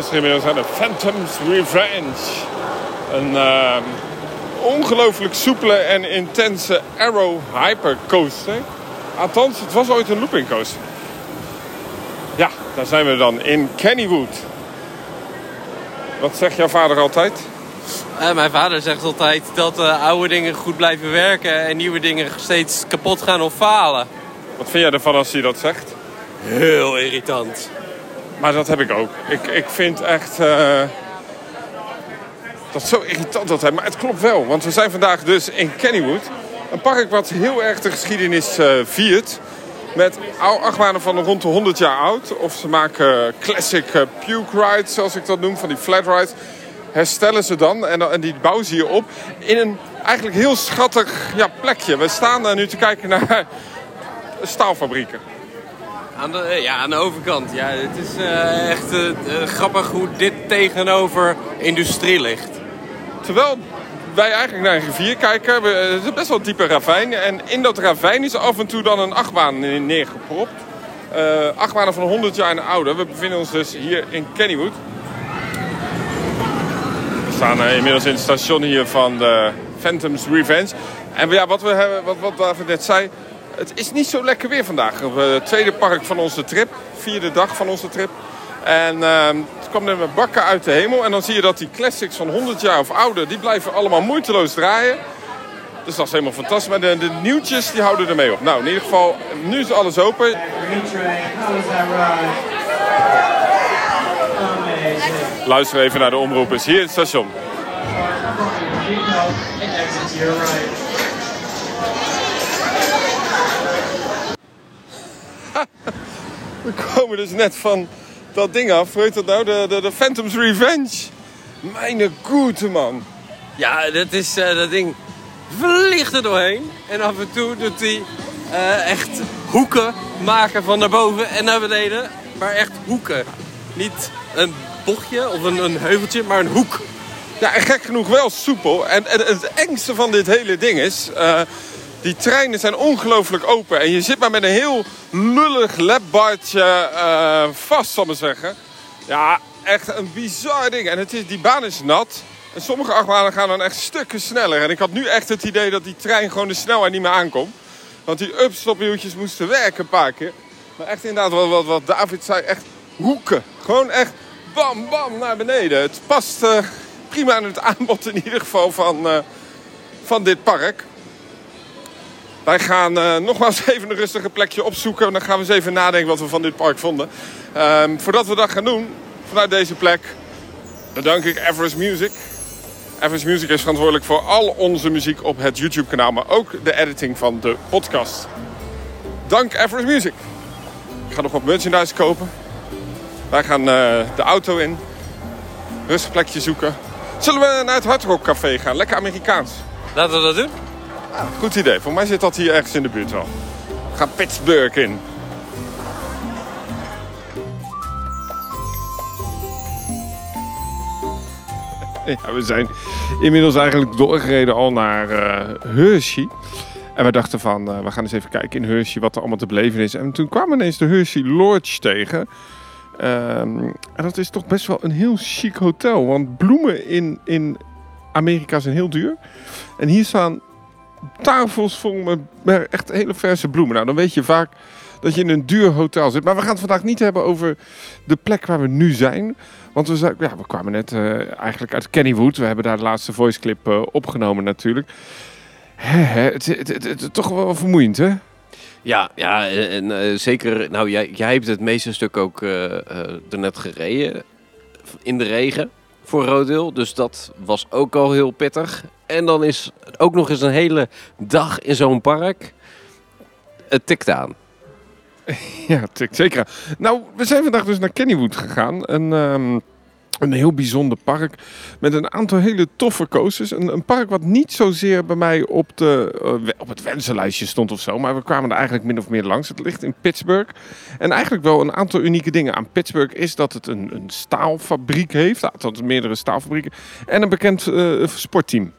luisteren inmiddels naar de Phantom's Revenge. Een uh, ongelooflijk soepele en intense Arrow Hypercoaster. Althans, het was ooit een looping coaster. Ja, daar zijn we dan in Kennywood. Wat zegt jouw vader altijd? Uh, mijn vader zegt altijd dat uh, oude dingen goed blijven werken en nieuwe dingen steeds kapot gaan of falen. Wat vind jij ervan als hij dat zegt? Heel irritant. Maar dat heb ik ook. Ik, ik vind echt... Uh, dat zo irritant altijd. Maar het klopt wel. Want we zijn vandaag dus in Kennywood. Een park wat heel erg de geschiedenis uh, viert. Met achtbanen van rond de 100 jaar oud. Of ze maken classic uh, puke rides, zoals ik dat noem. Van die flat rides. Herstellen ze dan. En, en die bouwen ze hier op. In een eigenlijk heel schattig ja, plekje. We staan nu te kijken naar staalfabrieken. Aan de, ja, aan de overkant. Ja, het is uh, echt uh, grappig hoe dit tegenover industrie ligt. Terwijl wij eigenlijk naar een rivier kijken, het is best wel een diepe ravijn. En in dat ravijn is af en toe dan een achtbaan neergepropt. Uh, achtbanen van 100 jaar en ouder. We bevinden ons dus hier in Kennywood. We staan inmiddels in het station hier van de Phantom's Revenge. En ja, wat, we hebben, wat, wat David net zei, het is niet zo lekker weer vandaag. Op het tweede park van onze trip. Vierde dag van onze trip. En uh, het kwam er met bakken uit de hemel. En dan zie je dat die classics van 100 jaar of ouder... die blijven allemaal moeiteloos draaien. Dus dat is helemaal fantastisch. Maar de, de nieuwtjes die houden ermee op. Nou, in ieder geval, nu is alles open. Luister even naar de omroepers. Hier het station. We komen dus net van dat ding af. Hoe heet dat nou? De, de, de Phantom's Revenge. Mijn goede man. Ja, dat is uh, dat ding vliegt er doorheen. En af en toe doet hij uh, echt hoeken maken van naar boven en naar beneden. Maar echt hoeken. Niet een bochtje of een, een heuveltje, maar een hoek. Ja, en gek genoeg wel soepel. En, en het engste van dit hele ding is... Uh, die treinen zijn ongelooflijk open. En je zit maar met een heel lullig lapbardje uh, vast, zal ik maar zeggen. Ja, echt een bizar ding. En het is, die baan is nat. En sommige achtbanen gaan dan echt stukken sneller. En ik had nu echt het idee dat die trein gewoon de snelheid niet meer aankomt. Want die upstopwieltjes moesten werken een paar keer. Maar echt inderdaad, wat, wat, wat David zei, echt hoeken. Gewoon echt bam, bam naar beneden. Het past uh, prima aan het aanbod in ieder geval van, uh, van dit park. Wij gaan uh, nogmaals even een rustige plekje opzoeken. En dan gaan we eens even nadenken wat we van dit park vonden. Um, voordat we dat gaan doen, vanuit deze plek, bedank ik Everest Music. Everest Music is verantwoordelijk voor al onze muziek op het YouTube-kanaal. Maar ook de editing van de podcast. Dank Everest Music. Ik ga nog wat merchandise kopen. Wij gaan uh, de auto in. Rustig plekje zoeken. Zullen we naar het Hard Rock Café gaan? Lekker Amerikaans. Laten we dat doen. Ja, goed idee. Voor mij zit dat hier ergens in de buurt wel. We gaan Pittsburgh in. Ja, we zijn inmiddels eigenlijk doorgereden al naar uh, Hershey. En we dachten van, uh, we gaan eens even kijken in Hershey wat er allemaal te beleven is. En toen kwam ineens de Hershey Lodge tegen. Um, en dat is toch best wel een heel chic hotel. Want bloemen in, in Amerika zijn heel duur. En hier staan tafels vol met echt hele verse bloemen. Nou, dan weet je vaak dat je in een duur hotel zit. Maar we gaan het vandaag niet hebben over de plek waar we nu zijn. Want we, ja, we kwamen net uh, eigenlijk uit Kennywood. We hebben daar de laatste voice clip uh, opgenomen natuurlijk. He, he, het, het, het, toch wel vermoeiend, hè? Ja, ja en uh, zeker. Nou, jij, jij hebt het meeste stuk ook er net gereden. In de regen voor Rodeel. Dus dat was ook al heel pittig. En dan is ook nog eens een hele dag in zo'n park. Het tikt aan. Ja, tikt zeker. Nou, we zijn vandaag dus naar Kennywood gegaan. Um, een heel bijzonder park met een aantal hele toffe coasters. Een, een park wat niet zozeer bij mij op, de, uh, op het wensenlijstje stond of zo. Maar we kwamen er eigenlijk min of meer langs. Het ligt in Pittsburgh. En eigenlijk wel een aantal unieke dingen aan Pittsburgh is dat het een, een staalfabriek heeft. Althans, meerdere staalfabrieken. En een bekend uh, sportteam.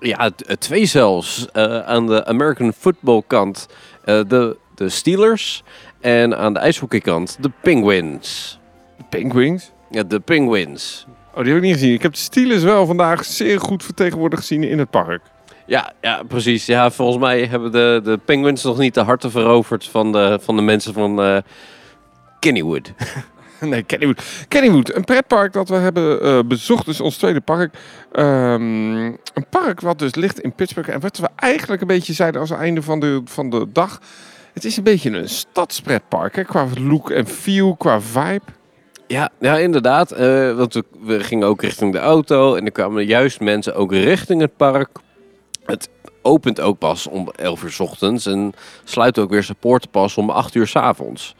Ja, twee zelfs. Uh, aan de American football kant de, de Steelers. En aan de ijshockeykant de Penguins. De Penguins? Ja, de Penguins. Oh, die heb ik niet gezien. Ik heb de Steelers wel vandaag zeer goed vertegenwoordigd gezien in het park. Ja, ja, precies. Ja, volgens mij hebben de, de Penguins nog niet de harten veroverd van de, van de mensen van eh Kennywood. Nee, Kennywood. Kennywood, een pretpark dat we hebben eh, bezocht, dus ons tweede park. Ehm, een park wat dus ligt in Pittsburgh. En wat we eigenlijk een beetje zeiden als einde van de, van de dag. Het is een beetje een stadspretpark, hè, qua look en feel, qua vibe. Ja, ja inderdaad. eh, want we, gingen ook richting de auto en er kwamen juist mensen ook richting het park. Het opent ook pas om 11 uur 's ochtends en sluit ook weer zijn poorten pas om 8 uur 's avonds.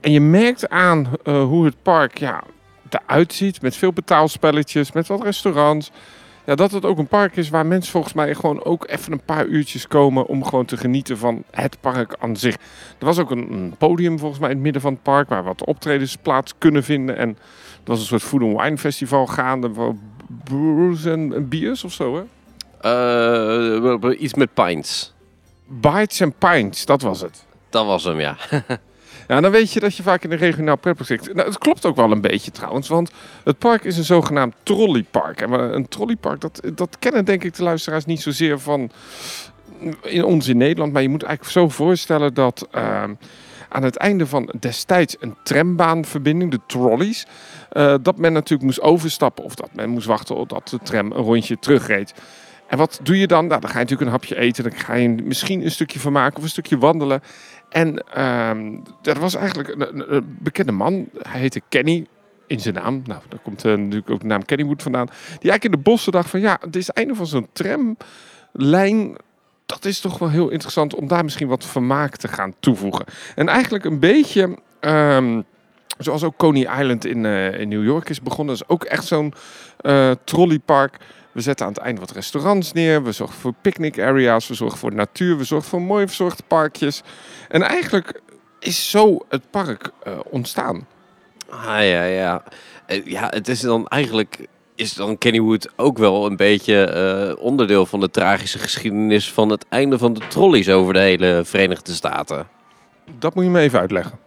En je merkt aan eh, hoe het park ja, eruit ziet. Met veel betaalspelletjes, met wat restaurants. Ja, dat het ook een park is waar mensen volgens mij gewoon ook even een paar uurtjes komen om gewoon te genieten van het park aan zich. Er was ook een, podium volgens mij in het midden van het park waar wat optredens plaats kunnen vinden. En er was een soort food and wine festival gaande brews en, en biers of zo hè. Eh, iets met pints. Bites and Pints, dat was het. Dat was hem, ja. Ja, dan weet je dat je vaak in een regionaal pretpark zit. Nou, het klopt ook wel een beetje trouwens, want het park is een zogenaamd trolleypark. En een trolleypark, dat, dat kennen denk ik de luisteraars niet zozeer van in ons in Nederland. Maar je moet eigenlijk zo voorstellen dat ehm, aan het einde van destijds een trambaanverbinding, de trolleys, eh, dat men natuurlijk moest overstappen of dat men moest wachten totdat de tram een rondje terugreed. En wat doe je dan? Nou, dan ga je natuurlijk een hapje eten. Dan ga je misschien een stukje vermaken of een stukje wandelen. En ehm er was eigenlijk een bekende man. Hij heette Kenny in zijn naam. Nou, daar komt eh, natuurlijk ook de naam Kennywood vandaan. Die eigenlijk in de bossen dacht van ja, het is het einde van zo'n tramlijn. Dat is toch wel heel interessant om daar misschien wat vermaak te gaan toevoegen. En eigenlijk een beetje... ehm, Zoals ook Coney Island in, eh, in New York is begonnen. Dat is ook echt zo'n eh, trolleypark. We zetten aan het einde wat restaurants neer. We zorgen voor picnic areas. We zorgen voor natuur. We zorgen voor mooi verzorgde parkjes. En eigenlijk is zo het park eh, ontstaan. Ah, ja, ja. Eh, ja, het is dan eigenlijk... Is dan Kennywood ook wel een beetje eh, onderdeel van de tragische geschiedenis van het einde van de trolleys over de hele Verenigde Staten? Dat moet je me even uitleggen.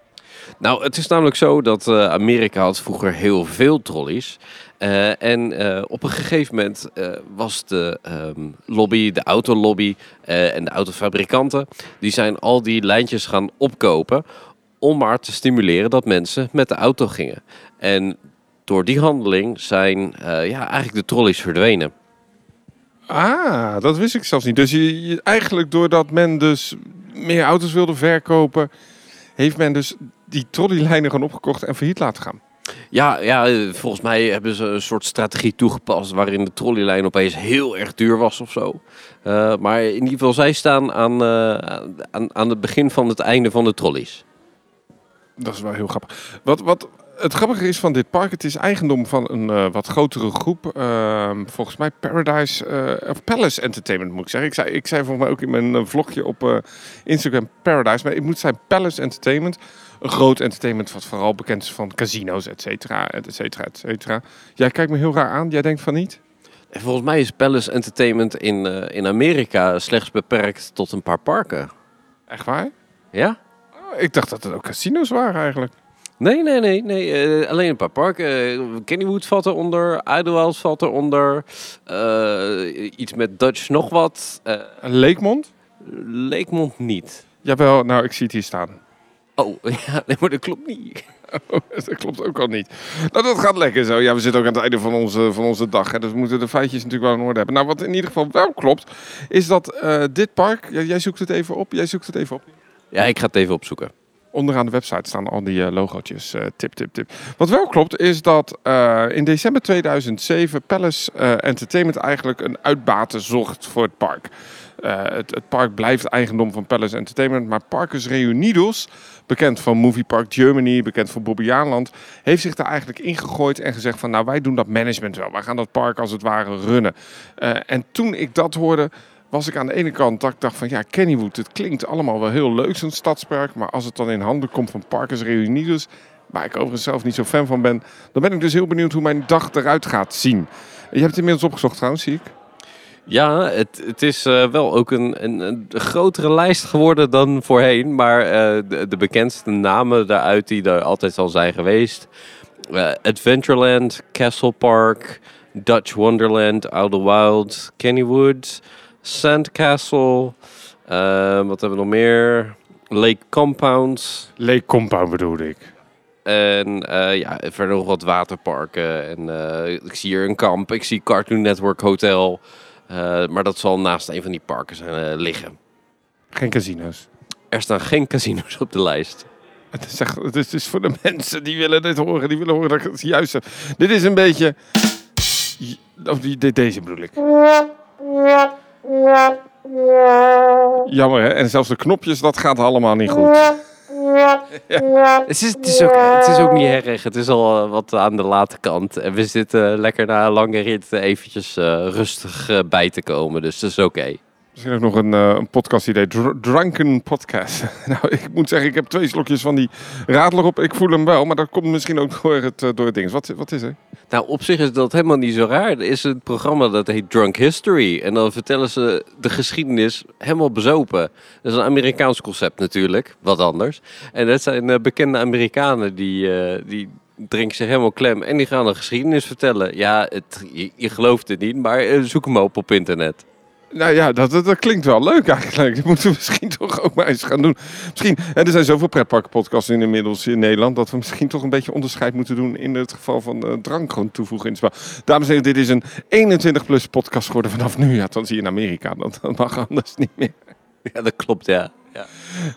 Nou, het is namelijk zo dat Amerika had vroeger heel veel trolleys. Eh, en eh, op een gegeven moment eh, was de ehm, lobby, de autolobby en de autofabrikanten... die zijn al die lijntjes gaan opkopen om maar te stimuleren dat mensen met de auto gingen. En door die handeling zijn ja, eigenlijk de trolleys verdwenen. Ah, dat wist ik zelfs niet. Dus je, eigenlijk doordat men dus meer auto's wilde verkopen... heeft men dus die trolleylijnen gewoon opgekocht en failliet laten gaan. Ja, ja, volgens mij hebben ze een soort strategie toegepast waarin de trolleylijn opeens heel erg duur was of zo. Eh, maar in ieder geval, zij staan aan, eh, aan, aan het begin van het einde van de trolleys. Dat is wel heel grappig. Wat, wat het grappige is van dit park, het is eigendom van een eh, wat grotere groep. Ehm, volgens mij Paradise, of Palace Entertainment moet ik zeggen. Ik zei, ik zei volgens mij ook in mijn vlogje op Instagram Paradise, maar ik moet zijn Palace Entertainment. Een groot entertainment wat vooral bekend is van casino's, et cetera, et cetera, et cetera. Jij kijkt me heel raar aan, jij denkt van niet? En volgens mij is Palace Entertainment in, eh, in Amerika slechts beperkt tot een paar parken. Echt waar? Ja? Oh, ik dacht dat het ook casino's waren eigenlijk. Nee, nee, nee. nee eh, alleen een paar parken. Eh, Kennywood valt eronder, Idlewild valt eronder. eh, iets met Dutch nog wat. Eh Leekmond? Leekmond niet. Jawel, nou ik zie het hier staan. Oh, ja, nee, maar dat klopt niet. Oh, dat klopt ook al niet. Nou, dat gaat lekker zo. Ja, we zitten ook aan het einde van onze, van onze dag. Hè, dus we moeten de feitjes natuurlijk wel in orde hebben. Nou, wat in ieder geval wel klopt, is dat eh, dit park... ja, jij zoekt het even op. Jij zoekt het even op. Ja, ik ga het even opzoeken. Onderaan de website staan al die eh, logootjes. eh, tip, tip, tip. Wat wel klopt, is dat in december 2007 Palace Entertainment eigenlijk een uitbater zocht voor het park. Eh, het, het park blijft eigendom van Palace Entertainment, maar Parkers Reunidos, bekend van Movie Park Germany, bekend van Bobbejaanland, heeft zich daar eigenlijk ingegooid en gezegd van nou wij doen dat management wel. Wij gaan dat park als het ware runnen. Eh, en toen ik dat hoorde, was ik aan de ene kant dat ik dacht van ja, Kennywood, het klinkt allemaal wel heel leuk zo'n stadspark, maar als het dan in handen komt van Parkers Reunidos, waar ik overigens zelf niet zo fan van ben, dan ben ik dus heel benieuwd hoe mijn dag eruit gaat zien. Je hebt het inmiddels opgezocht trouwens, zie ik. Ja, het, het is eh, wel ook een, een, een grotere lijst geworden dan voorheen. Maar eh, de, de bekendste namen daaruit die er altijd al zijn geweest. eh, Adventureland, Castle Park, Dutch Wonderland, Outer Wild, Kennywood, Sandcastle. wat hebben we nog meer? Lake Compound. Lake Compound bedoelde ik. En ja, verder nog wat waterparken. En ik zie hier een kamp. Ik zie Cartoon Network Hotel. Eh, maar dat zal naast een van die parken zijn, eh, liggen. Geen casino's. Er staan geen casino's op de lijst. Het is, echt, het is dus voor de mensen die willen dit horen. Die willen horen dat het juist heb. Dit is een beetje... Of die, de- deze bedoel ik. Jammer hè. En zelfs de knopjes, dat gaat allemaal niet goed. Het is, is ook, het is ook niet erg. Het is al eh, wat aan de late kant. En we zitten lekker na een lange rit eventjes eh, rustig eh, bij te komen. Dus dat is oké. Misschien ook nog een, eh, een podcast idee. Dr- Drunken podcast. nou, ik moet zeggen, ik heb twee slokjes van die radler op. Ik voel hem wel, maar dat komt misschien ook door het, eh, door het ding. Wat, wat is er? Nou, op zich is dat helemaal niet zo raar. Er is een programma dat heet Drunk History. En dan vertellen ze de geschiedenis helemaal bezopen. Dat is een Amerikaans concept natuurlijk. Wat anders. En dat zijn eh, bekende Amerikanen die, die drinken zich helemaal klem. En die gaan een geschiedenis vertellen. Ja, het, je, je gelooft het niet, maar zoek hem op op internet. Nou ja, dat, dat, klinkt wel leuk eigenlijk. Dat moeten we misschien toch ook maar eens gaan doen. Misschien, hè, er zijn zoveel pretparkpodcasts in inmiddels in Nederland... dat we misschien toch een beetje onderscheid moeten doen... in het geval van eh, drank gewoon toevoegen in het spel. Dames en heren, dit is een 21-plus podcast geworden vanaf nu. Ja, dan zie je in Amerika. Dat mag anders niet meer. Ja, dat klopt, ja. Ja.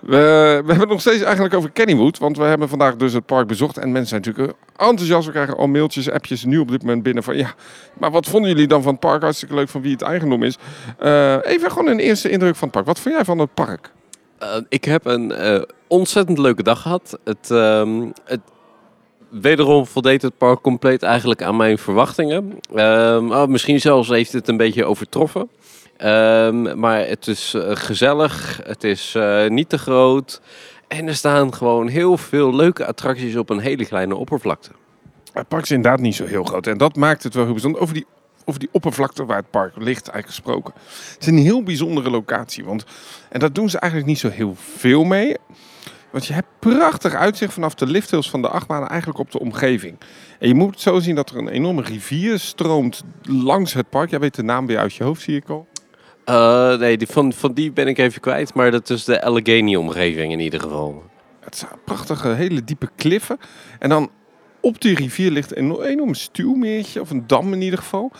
We, we hebben het nog steeds eigenlijk over Kennywood. Want we hebben vandaag dus het park bezocht. En mensen zijn natuurlijk enthousiast. We krijgen al mailtjes, appjes nu op dit moment binnen van... Ja, maar wat vonden jullie dan van het park? Hartstikke leuk van wie het eigendom is. Eh, even gewoon een eerste indruk van het park. Wat vond jij van het park? Eh, ik heb een eh, ontzettend leuke dag gehad. Het, ehm, het, wederom voldeed het park compleet eigenlijk aan mijn verwachtingen. Ehm, oh, misschien zelfs heeft het een beetje overtroffen. Ehm, maar het is eh, gezellig, het is eh, niet te groot. En er staan gewoon heel veel leuke attracties op een hele kleine oppervlakte. Het park is inderdaad niet zo heel groot. En dat maakt het wel heel bijzonder. Over die, over die oppervlakte waar het park ligt eigenlijk gesproken. Het is een heel bijzondere locatie. Want, en dat doen ze eigenlijk niet zo heel veel mee. Want je hebt prachtig uitzicht vanaf de lifthills van de achtbanen eigenlijk op de omgeving. En je moet zo zien dat er een enorme rivier stroomt langs het park. Jij weet de naam weer uit je hoofd, zie ik al. Eh, nee, die, van, van die ben ik even kwijt. Maar dat is de Allegheny-omgeving in ieder geval. Het zijn prachtige, hele diepe kliffen. En dan op die rivier ligt een enorm stuwmeertje, of een dam in ieder geval.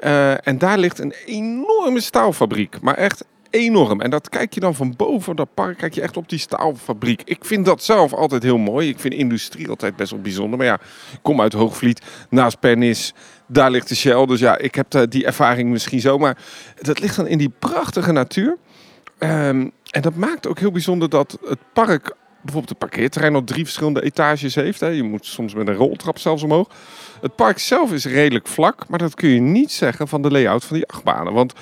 Eh, en daar ligt een enorme staalfabriek, maar echt enorm. En dat kijk je dan van boven dat park, kijk je echt op die staalfabriek. Ik vind dat zelf altijd heel mooi. Ik vind industrie altijd best wel bijzonder. Maar ja, ik kom uit Hoogvliet, naast Pernis. Daar ligt de Shell, dus ja, ik heb eh, die ervaring misschien zo. Maar dat ligt dan in die prachtige natuur. Ehm, en dat maakt ook heel bijzonder dat het park bijvoorbeeld het parkeerterrein al drie verschillende etages heeft. Hè. Je moet soms met een roltrap zelfs omhoog. Het park zelf is redelijk vlak, maar dat kun je niet zeggen van de layout van die achtbanen. Want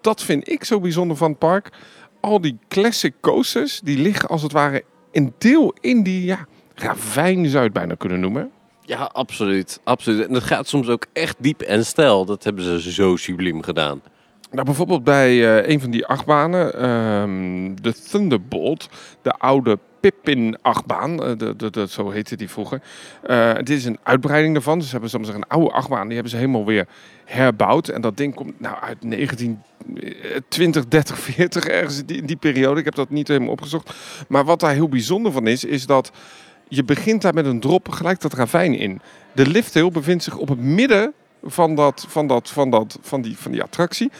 dat vind ik zo bijzonder van het park. Al die classic coasters, die liggen als het ware een deel in die ja, ravijn zou je het bijna kunnen noemen. Ja, absoluut. absoluut. En dat gaat soms ook echt diep en stijl. Dat hebben ze zo subliem gedaan. Nou, bijvoorbeeld bij eh, een van die achtbanen, ehm, de Thunderbolt, de oude Pippin-achtbaan, eh, zo heette die vroeger. Eh, dit is een uitbreiding daarvan, dus ze hebben soms een oude achtbaan, die hebben ze helemaal weer herbouwd. En dat ding komt nou uit 1920, 30, 40, ergens in die periode. Ik heb dat niet helemaal opgezocht. Maar wat daar heel bijzonder van is, is dat je begint daar met een drop gelijk dat ravijn in. De lifthill bevindt zich op het midden van, dat, van, dat, van, dat, van, die, van die attractie.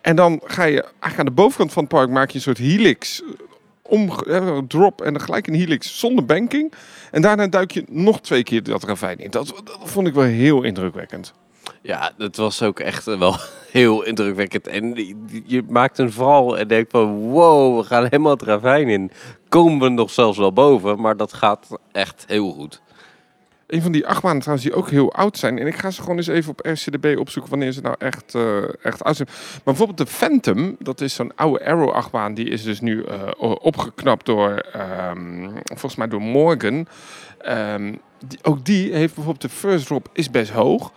En dan ga je eigenlijk aan de bovenkant van het park maak je een soort helix. Om, een drop en dan gelijk een helix zonder banking. En daarna duik je nog twee keer dat ravijn in. Dat vond ik wel heel indrukwekkend. Ja, dat was ook echt eh, wel heel indrukwekkend. En je maakt een val en denkt van wow, we gaan helemaal het ravijn in. Komen we nog zelfs wel boven, maar dat gaat echt heel goed. Een van die achtbanen trouwens die ook heel oud zijn. En ik ga ze gewoon eens even op RCDB opzoeken wanneer ze nou echt, eh, echt oud zijn. Maar bijvoorbeeld de Phantom, dat is zo'n oude Arrow achtbaan. Die is dus nu eh, opgeknapt door, ehm, volgens mij door Morgan. Ehm, ook die heeft bijvoorbeeld de first drop is best hoog.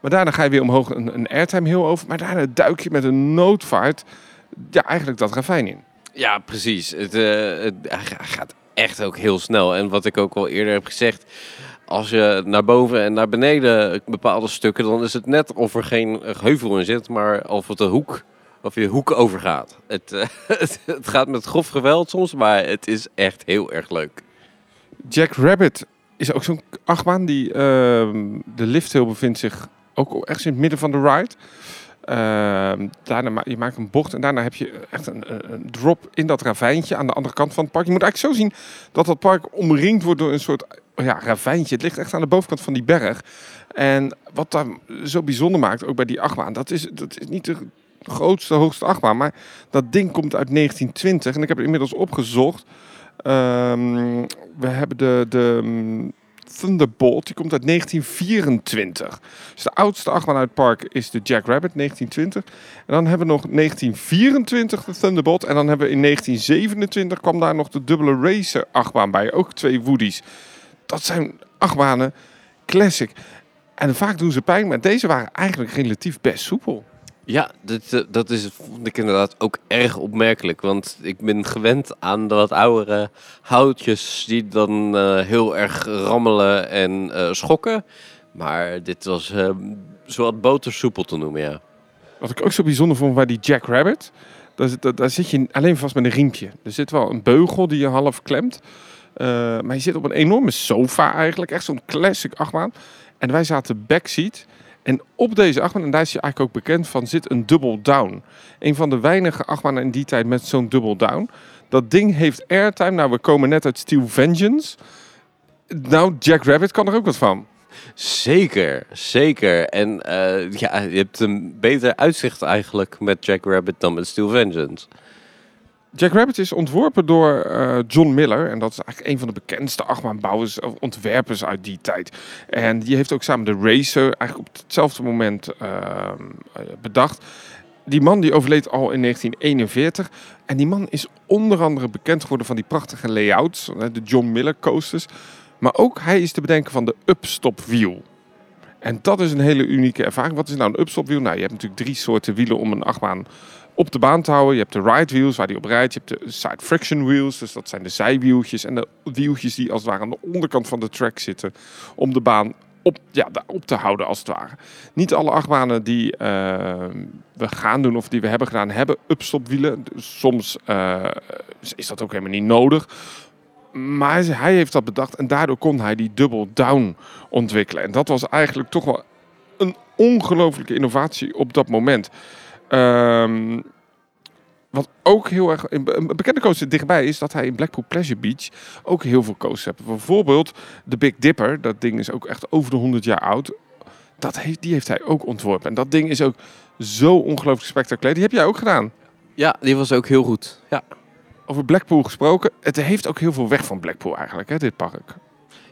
Maar daarna ga je weer omhoog een, een airtime heel over. Maar daarna duik je met een noodvaart ja, eigenlijk dat ravijn in. Ja, precies. Het, eh, het, gaat echt ook heel snel. En wat ik ook al eerder heb gezegd, als je naar boven en naar beneden bepaalde stukken, dan is het net of er geen heuvel in zit, maar of het een hoek, of je hoek overgaat. Het, eh, het, het gaat met grof geweld soms, maar het is echt heel erg leuk. Jack Rabbit is ook zo'n achtbaan. Die, ehm, de lifthill bevindt zich ook ergens in het midden van de ride. Ehm, daarna je maakt een bocht en daarna heb je echt een, een- een drop in dat ravijntje aan de andere kant van het park. Je moet eigenlijk zo zien dat dat park omringd wordt door een soort ja, ravijntje. Het ligt echt aan de bovenkant van die berg. En wat daar zo bijzonder maakt, ook bij die achtbaan, dat is, dat is niet de grootste, hoogste achtbaan, maar dat ding komt uit 1920 en ik heb het inmiddels opgezocht. Ehm, we hebben de, de mm, Thunderbolt, die komt uit 1924. Dus de oudste achtbaan uit het park is de Jack Rabbit, 1920. En dan hebben we nog 1924 de Thunderbolt. En dan hebben we in 1927 kwam daar nog de dubbele racer achtbaan bij. Ook twee Woody's. Dat zijn achtbanen classic. En vaak doen ze pijn, maar deze waren eigenlijk relatief best soepel. Ja, dit, eh, dat is, vond ik inderdaad ook erg opmerkelijk. Want ik ben gewend aan de wat oudere houtjes die dan eh, heel erg rammelen en eh, schokken. Maar dit was eh zowat botersoepel te noemen, ja. Wat ik ook zo bijzonder vond bij die Jack Rabbit. Daar, zit- je alleen vast met een riempje. Er zit wel een beugel die je half klemt. Maar je zit op een enorme sofa eigenlijk. Echt zo'n classic achtbaan. En wij zaten backseat. En op deze achtbaan, en daar is je eigenlijk ook bekend van, zit een double down. Een van de weinige achtbanen in die tijd met zo'n double down. Dat ding heeft airtime. Nou, we komen net uit Steel Vengeance. Nou, Jack Rabbit kan er ook wat van. Zeker, zeker. En eh, ja, je hebt een beter uitzicht eigenlijk met Jack Rabbit dan met Steel Vengeance. Jack Rabbit is ontworpen door eh, John Miller. En dat is eigenlijk een van de bekendste achtbaanbouwers of ontwerpers uit die tijd. En die heeft ook samen de Racer eigenlijk op hetzelfde moment ehm, eh, bedacht. Die man die overleed al in 1941. En die man is onder andere bekend geworden van die prachtige layouts. De John Miller coasters. Maar ook hij is te bedenken van de upstop wiel. En dat is een hele unieke ervaring. Wat is nou een upstop wiel? Nou, je hebt natuurlijk drie soorten wielen om een achtbaan op de baan te houden. Je hebt de ride wheels waar die op rijdt. Je hebt de side friction wheels, dus dat zijn de zijwieltjes. En de wieltjes die als het ware aan de onderkant van de track zitten om de baan op, ja, op te houden als het ware. Niet alle achtbanen die eh, we gaan doen of die we hebben gedaan, hebben upstopwielen. Soms eh, is dat ook helemaal niet nodig. Maar hij- heeft dat bedacht en daardoor kon hij die double down ontwikkelen. En dat was eigenlijk toch wel een ongelofelijke innovatie op dat moment. Ehm, wat ook heel erg. Een bekende coaster dichtbij is dat hij in Blackpool Pleasure Beach ook heel veel coasters heeft. Bijvoorbeeld de Big Dipper. Dat ding is ook echt over de 100 jaar oud. Dat heeft, die heeft hij ook ontworpen. En dat ding is ook zo ongelooflijk spectaculair. Die heb jij ook gedaan. Ja, die was ook heel goed. Ja, Over Blackpool gesproken. Het heeft ook heel veel weg van Blackpool eigenlijk, hè, dit park.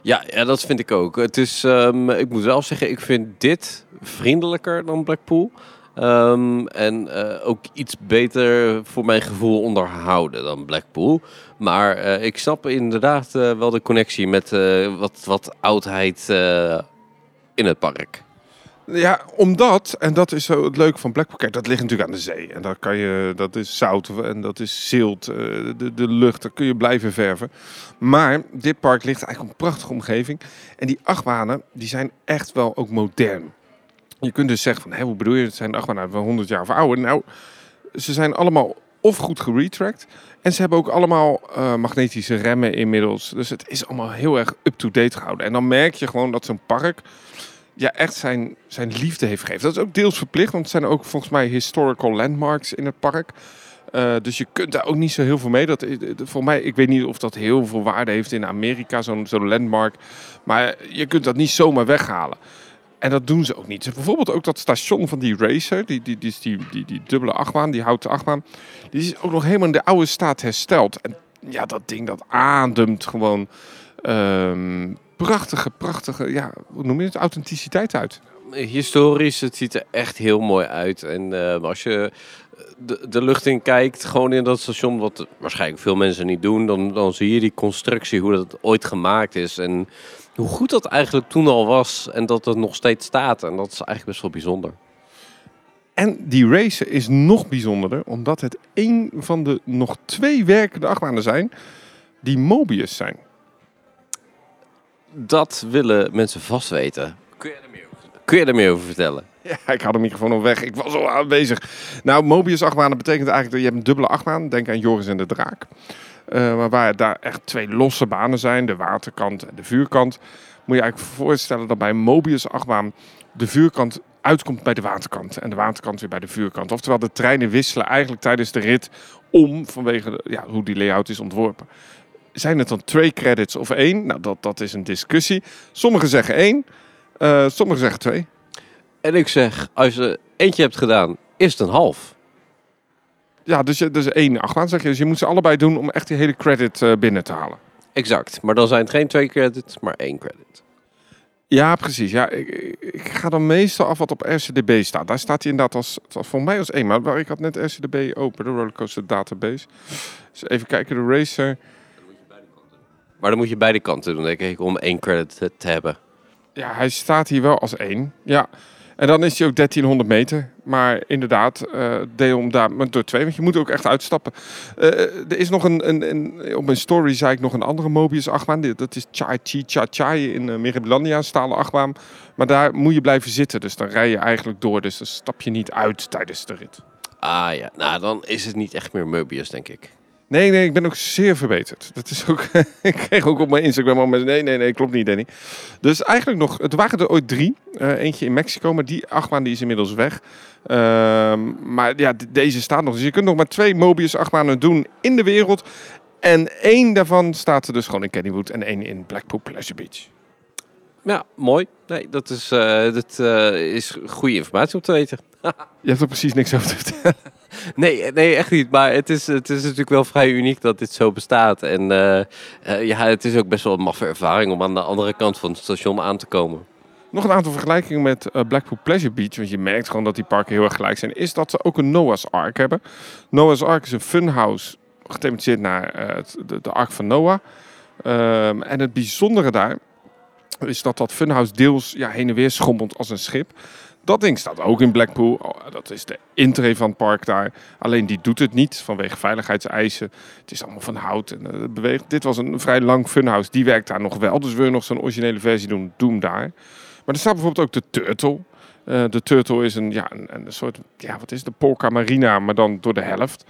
ja, ja dat vind ik ook. Het is, ehm, ik moet wel zeggen, ik vind dit vriendelijker dan Blackpool. Ehm, en eh, ook iets beter voor mijn gevoel onderhouden dan Blackpool. Maar eh, ik snap inderdaad eh, wel de connectie met wat, wat oudheid in het park. Ja, omdat, en dat is zo het leuke van Blackpool, kijk, dat ligt natuurlijk aan de zee. En dat, kan je, dat is zout en dat is zilt, de, de lucht, daar kun je blijven verven. Maar dit park ligt eigenlijk een prachtige omgeving. En die achtbanen, die zijn echt wel ook modern. Je kunt dus zeggen van, hé, hoe bedoel je, het zijn achtbanen van 100 jaar of ouder. Nou, ze zijn allemaal of goed geretract. En ze hebben ook allemaal eh, magnetische remmen inmiddels. Dus het is allemaal heel erg up-to-date gehouden. En dan merk je gewoon dat zo'n park ja, echt zijn, zijn liefde heeft gegeven. Dat is ook deels verplicht, want het zijn ook volgens mij historical landmarks in het park. Eh, dus je kunt daar ook niet zo heel veel mee. Dat, is- voor mij, ik weet niet of dat heel veel waarde heeft in Amerika, zo'n zo'n landmark. Maar je kunt dat niet zomaar weghalen. En dat doen ze ook niet. Bijvoorbeeld ook dat station van die racer, die, die, die, die, die, die dubbele achtbaan, die houten achtbaan, die is ook nog helemaal in de oude staat hersteld. En ja, dat ding dat ademt gewoon ehm, prachtige, prachtige, ja, hoe noem je het, authenticiteit uit. Historisch, het ziet er echt heel mooi uit. En eh, als je de, de lucht in kijkt, gewoon in dat station, wat waarschijnlijk veel mensen niet doen, dan, dan zie je die constructie, hoe dat ooit gemaakt is. En hoe goed dat eigenlijk toen al was en dat het nog steeds staat. En dat is eigenlijk best wel bijzonder. En die racer is nog bijzonderder, omdat het een van de nog twee werkende achtbanen zijn die Mobius zijn. dat willen mensen vast weten. Kun je er meer over, kun je er meer over vertellen? Ja, ik had de microfoon al weg. Ik was al aanwezig. Nou, Mobius achtbanen betekent eigenlijk dat je hebt een dubbele achtbaan. Denk aan Joris en de Draak. Maar waar daar echt twee losse banen zijn, de waterkant en de vuurkant, moet je eigenlijk voorstellen dat bij een Mobius achtbaan de vuurkant uitkomt bij de waterkant en de waterkant weer bij de vuurkant. Oftewel, de treinen wisselen eigenlijk tijdens de rit om vanwege ja, hoe die layout is ontworpen. Zijn het dan twee credits of één? Nou, dat, dat is een discussie. Sommigen zeggen één, uh, sommigen zeggen twee. En ik zeg, als je eentje hebt gedaan, is het een half. Ja, dus, je, dus één achtbaan zeg je. Dus je moet ze allebei doen om echt die hele credit uh, binnen te halen. Exact, maar dan zijn het geen twee credits, maar één credit. Ja, precies. Ja, ik, ik, ga dan meestal af wat op RCDB staat. Daar staat hij inderdaad als, voor mij als één. Maar ik had net RCDB open, de Rollercoaster Database. Dus even kijken, de Racer. Maar dan moet je beide kanten doen, denk ik, om één credit te hebben. Ja, hij staat hier wel als één. Ja, en dan is hij ook 1300 meter. Maar inderdaad, uh, deel hem daar door twee. Want je moet ook echt uitstappen. Uh, er is nog een, een, een, Op mijn story zei ik nog een andere Mobius achtbaan. Dat is Chai Chi Cha Chai in uh, Meribelandia, stalen achtbaan. Maar daar moet je blijven zitten. Dus dan rij je eigenlijk door. Dus dan stap je niet uit tijdens de rit. Ah ja, nou dan is het niet echt meer Mobius, denk ik. Nee, nee, ik ben ook zeer verbeterd. Dat is ook, ik kreeg ook op mijn Instagram al mensen, nee, nee, nee, klopt niet, Danny. Dus eigenlijk nog, het waren er ooit drie. Uh, eentje in Mexico, maar die achtbaan die is inmiddels weg. Uh, maar ja, deze staat nog. Dus je kunt nog maar twee Mobius achtbanen doen in de wereld. En één daarvan staat er dus gewoon in Kennywood en één in Blackpool Pleasure Beach. Ja, mooi. Nee, dat is, uh, dat, uh, is goede informatie om te weten. je hebt er precies niks over te vertellen. Nee, nee, echt niet. Maar het is, het is natuurlijk wel vrij uniek dat dit zo bestaat. En uh, uh, ja, het is ook best wel een maffe ervaring om aan de andere kant van het station aan te komen. Nog een aantal vergelijkingen met Blackpool Pleasure Beach. Want je merkt gewoon dat die parken heel erg gelijk zijn. Is dat ze ook een Noah's Ark hebben. Noah's Ark is een funhouse gethematiseerd naar de, de Ark van Noah. Um, en het bijzondere daar is dat dat funhouse deels ja, heen en weer schommelt als een schip. Dat ding staat ook in Blackpool. Oh, dat is de intree van het park daar. Alleen die doet het niet vanwege veiligheidseisen. Het is allemaal van hout en het beweegt. Dit was een vrij lang funhouse. Die werkt daar nog wel. Dus wil je nog zo'n originele versie doen, doe daar. Maar er staat bijvoorbeeld ook de Turtle. Uh, de Turtle is een, ja, een, een, soort, ja, wat is de Polka Marina, maar dan door de helft.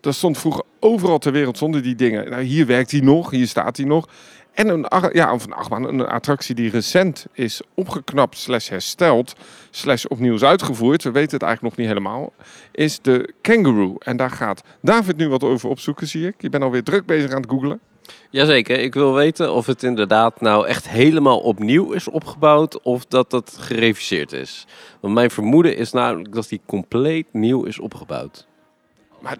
Dat stond vroeger overal ter wereld zonder die dingen. Nou, hier werkt hij nog, hier staat hij nog. En een, ja, of een achtbaan, een attractie die recent is opgeknapt, slash hersteld, slash opnieuw is uitgevoerd. We weten het eigenlijk nog niet helemaal. Is de Kangaroo. En daar gaat David nu wat over opzoeken, zie ik. Je bent alweer druk bezig aan het googlen. Jazeker, ik wil weten of het inderdaad nou echt helemaal opnieuw is opgebouwd of dat dat gereviseerd is. Want mijn vermoeden is namelijk dat die compleet nieuw is opgebouwd. Maar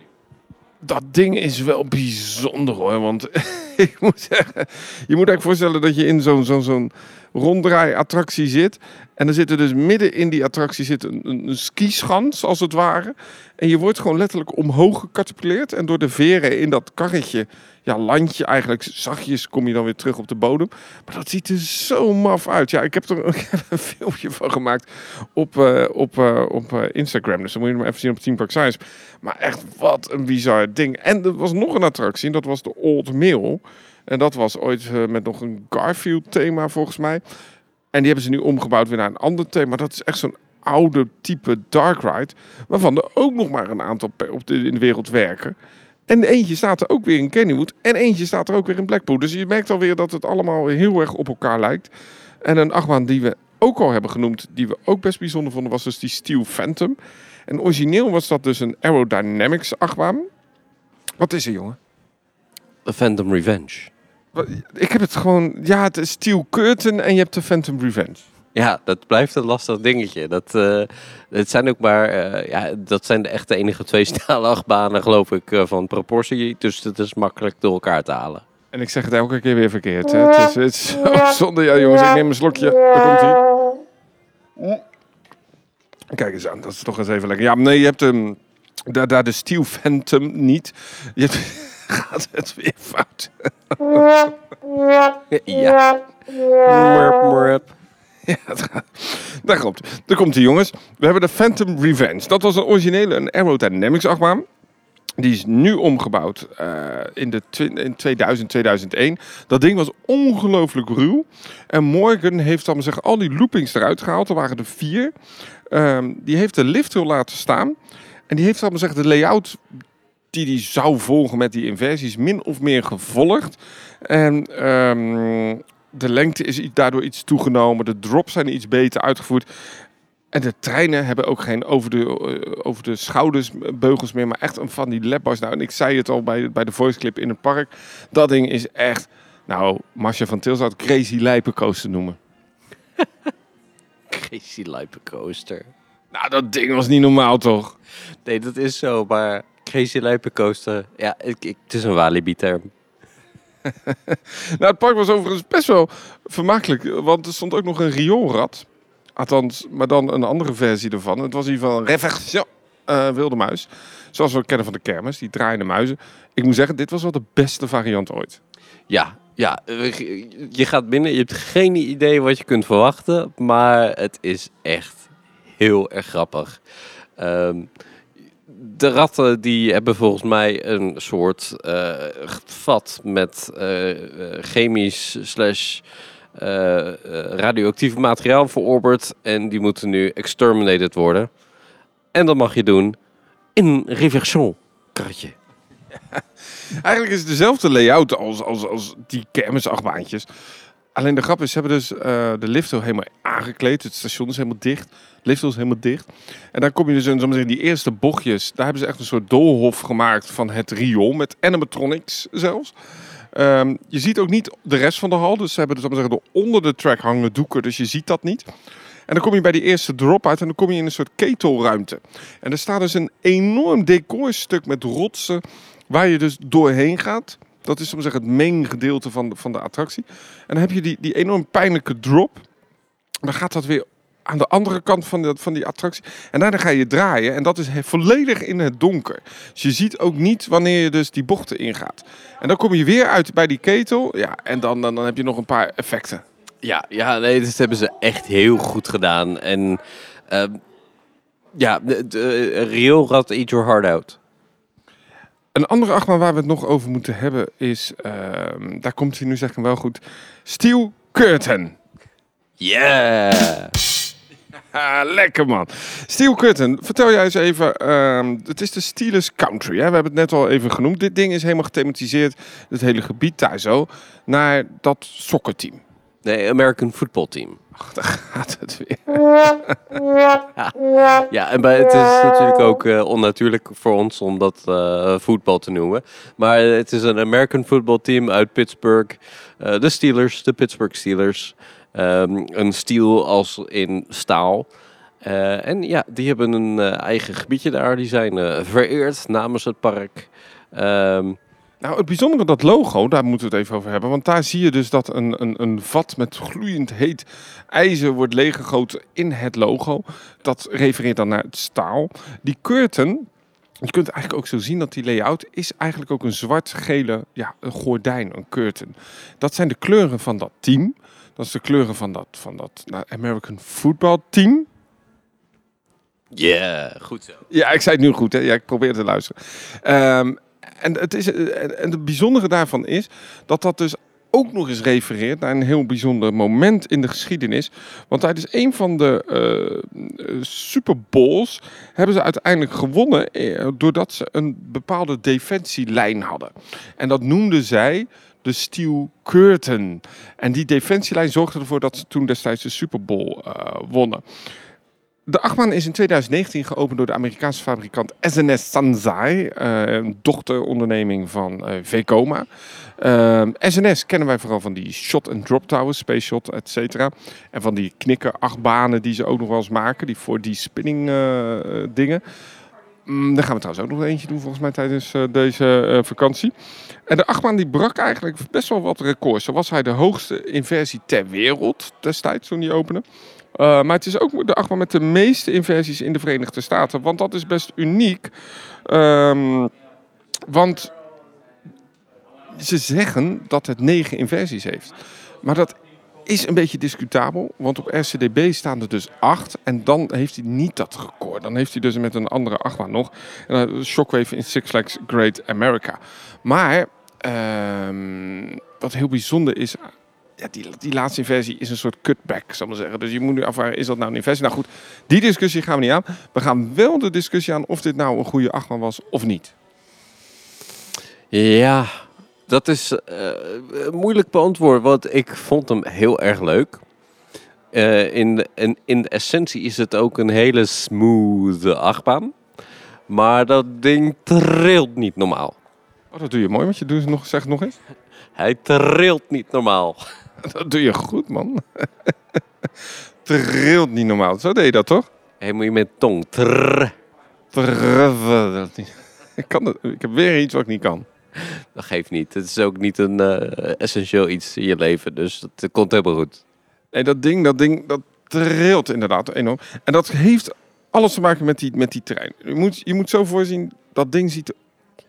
dat ding is wel bijzonder hoor. Want ik moet zeggen, je moet eigenlijk voorstellen dat je in zo'n zo'n zo'n ronddraai-attractie zit. En er zit er dus midden in die attractie zit een, een, een skischans, als het ware. En je wordt gewoon letterlijk omhoog gecatapulteerd. En door de veren in dat karretje, ja, landje eigenlijk, zachtjes kom je dan weer terug op de bodem. Maar dat ziet er zo maf uit. Ja, ik heb er een, filmpje van gemaakt op, uh, op, uh, op uh, Instagram. Dus dan moet je hem even zien op Team Park Science. Maar echt, wat een bizar ding. En er was nog een attractie, en dat was de Old Mill. En dat was ooit met nog een Garfield thema volgens mij. En die hebben ze nu omgebouwd weer naar een ander thema. Dat is echt zo'n oude type dark ride. Waarvan er ook nog maar een aantal op in de wereld werken. En eentje staat er ook weer in Kennywood. En eentje staat er ook weer in Blackpool. Dus je merkt alweer dat het allemaal heel erg op elkaar lijkt. En een achtbaan die we ook al hebben genoemd, die we ook best bijzonder vonden, was dus die Steel Phantom. En origineel was dat dus een Aerodynamics achtbaan. Wat is er, jongen? The Phantom Revenge. Ik heb het gewoon... Ja, het is Steel Curtain en je hebt de Phantom Revenge. Ja, dat blijft een lastig dingetje. Dat, uh, het zijn ook maar, uh, ja, dat zijn de echte enige twee stalen achtbanen, geloof ik, uh, van proportie. Dus het is makkelijk door elkaar te halen. En ik zeg het elke keer weer verkeerd. Hè? Het, is, het is zo zonde. Ja, jongens, ik neem een slokje. Daar komt hij. Kijk eens aan, dat is toch eens even lekker. Ja, nee, je hebt hem. Daar, daar de Steel Phantom niet. Je hebt, gaat het weer fout. ja. Murp, murp. Ja, daar komt Daar komt hij, jongens. We hebben de Phantom Revenge. Dat was een originele een Aerodynamics achtbaan. Die is nu omgebouwd uh, in, de in 2000, 2001. Dat ding was ongelooflijk ruw. En Morgan heeft dan zeg, al die loopings eruit gehaald. Er waren er vier. Um, die heeft de lift laten staan. En die heeft dan zeg, de layout die die zou volgen met die inversies min of meer gevolgd. En um, de lengte is daardoor iets toegenomen. De drops zijn iets beter uitgevoerd. En de treinen hebben ook geen over de, uh, over de schouders beugels meer, maar echt een van die lapbars. Nou, en ik zei het al bij, bij de voice clip in het park. Dat ding is echt, nou, Marcia van Til zou het Crazy Lijpencoaster noemen. crazy Lijpencoaster. Nou, dat ding was niet normaal, toch? Nee, dat is zo, maar Crazy Lijpencoaster, ja, ik, ik, het is een Walibi-term. nou, het park was overigens best wel vermakelijk, want er stond ook nog een rioolrad. Althans, maar dan een andere versie ervan. Het was in ieder geval een reversion uh, wilde muis. Zoals we kennen van de kermis, die draaiende muizen. Ik moet zeggen, dit was wel de beste variant ooit. Ja, ja, je gaat binnen, je hebt geen idee wat je kunt verwachten, maar het is echt heel erg grappig. Um, de ratten die hebben volgens mij een soort uh, vat met uh, chemisch slash radioactief materiaal verorberd. En die moeten nu exterminated worden. En dat mag je doen in een reversion. Eigenlijk is het dezelfde layout als, als, als die kermisachtbaantjes. Alleen de grap is, ze hebben dus uh, de lift helemaal aangekleed. Het station is helemaal dicht. De lift is helemaal dicht. En dan kom je dus in die eerste bochtjes. Daar hebben ze echt een soort doolhof gemaakt van het riool. Met animatronics zelfs. Um, je ziet ook niet de rest van de hal. Dus ze hebben dus zeggen, onder de track hangen doeken. Dus je ziet dat niet. En dan kom je bij die eerste drop uit en dan kom je in een soort ketelruimte. En er staat dus een enorm decorstuk met rotsen waar je dus doorheen gaat. Dat is om zeggen, het main gedeelte van de, van de attractie. En dan heb je die, die enorm pijnlijke drop. Dan gaat dat weer aan de andere kant van, van die attractie. En daarna ga je draaien. En dat is volledig in het donker. Dus je ziet ook niet wanneer je dus die bochten ingaat. En dan kom je weer uit bij die ketel. Ja, en dan, dan, dan heb je nog een paar effecten. Ja, ja nee, dat hebben ze echt heel goed gedaan. En uh, ja, de, de, Rio Rad Eat Your Heart Out. Een andere achtbaan waar we het nog over moeten hebben is, uh, daar komt hij nu zeg ik wel goed, Steel Curtain. Yeah! lekker man. Steel Curtain, vertel jij eens even. Uh, het is de Steelers Country. Hè? We hebben het net al even genoemd. Dit ding is helemaal gethematiseerd, het hele gebied daar zo, naar dat sokkerteam. Nee, American Football Team. Ach, daar gaat het weer. ja. en bij, het is natuurlijk ook uh, onnatuurlijk voor ons om dat uh, voetbal te noemen. Maar het is een American Football Team uit Pittsburgh. Uh, de Steelers, de Pittsburgh Steelers. Um, een steel als in staal. en ja, die hebben een eigen gebiedje daar. Die zijn vereerd namens het park. Um, nou, het bijzondere dat logo, daar moeten we het even over hebben. Want daar zie je dus dat een, een, een vat met gloeiend heet ijzer wordt leeggegoten in het logo. Dat refereert dan naar het staal. Die curtain, je kunt eigenlijk ook zo zien dat die layout is eigenlijk ook een zwart-gele ja, een gordijn, een curtain. Dat zijn de kleuren van dat team. Dat is de kleuren van dat, van dat nou, American Football Team. Ja, yeah, goed zo. Ja, ik zei het nu goed. Hè? Ja, ik probeer te luisteren. Um, en, het is, en het bijzondere daarvan is dat dat dus ook nog eens refereert naar een heel bijzonder moment in de geschiedenis. Want tijdens een van de uh, Super Bowls hebben ze uiteindelijk gewonnen eh, doordat ze een bepaalde defensielijn hadden. En dat noemden zij de Steel Curtain. En die defensielijn zorgde ervoor dat ze toen destijds de Super Bowl wonnen. De achtbaan is in 2019 geopend door de Amerikaanse fabrikant SNS Sanzai, uh, een dochteronderneming van uh, Vekoma. SNS kennen wij vooral van die shot and drop towers, space shot, et cetera. En van die knikker achtbanen die ze ook nog wel eens maken, die voor die spinning dingen. Mm, daar gaan we trouwens ook nog eentje doen volgens mij tijdens deze vakantie. En de achtbaan die brak eigenlijk best wel wat records. Zo was hij de hoogste inversie ter wereld destijds toen die opende. Uh, maar het is ook de achtbaan met de meeste inversies in de Verenigde Staten. Want dat is best uniek. Um, want ze zeggen dat het negen inversies heeft. Maar dat is een beetje discutabel, want op RCDB staan er dus acht. En dan heeft hij niet dat record. Dan heeft hij dus met een andere achtbaan nog. En, uh, Shockwave in Six Flags Great America. Maar ehm, wat heel bijzonder is, ja, die, die laatste versie is een soort cutback, zal ik maar zeggen. Dus je moet nu afvragen, is dat nou een inversie? Nou goed, die discussie gaan we niet aan. We gaan wel de discussie aan of dit nou een goede achtbaan was of niet. Ja, dat is uh, moeilijk beantwoord, want ik vond hem heel erg leuk. Uh, in, de, in, in de essentie is het ook een hele smooth achtbaan. Maar dat ding trilt niet normaal. Oh, dat doe je mooi, want je doet nog, zeg het nog eens. Hij trilt niet normaal. Dat doe je goed, man. trilt niet normaal. Zo deed je dat, toch? Hé, hey, moet je met tong. Trrr. Trrr. Ik, kan ik heb weer iets wat ik niet kan. Dat geeft niet. Het is ook niet een uh, essentieel iets in je leven. Dus dat komt helemaal goed. Nee, dat ding, dat ding, dat trilt inderdaad enorm. En dat heeft alles te maken met die, met die trein. Je moet, je moet zo voorzien, dat ding ziet er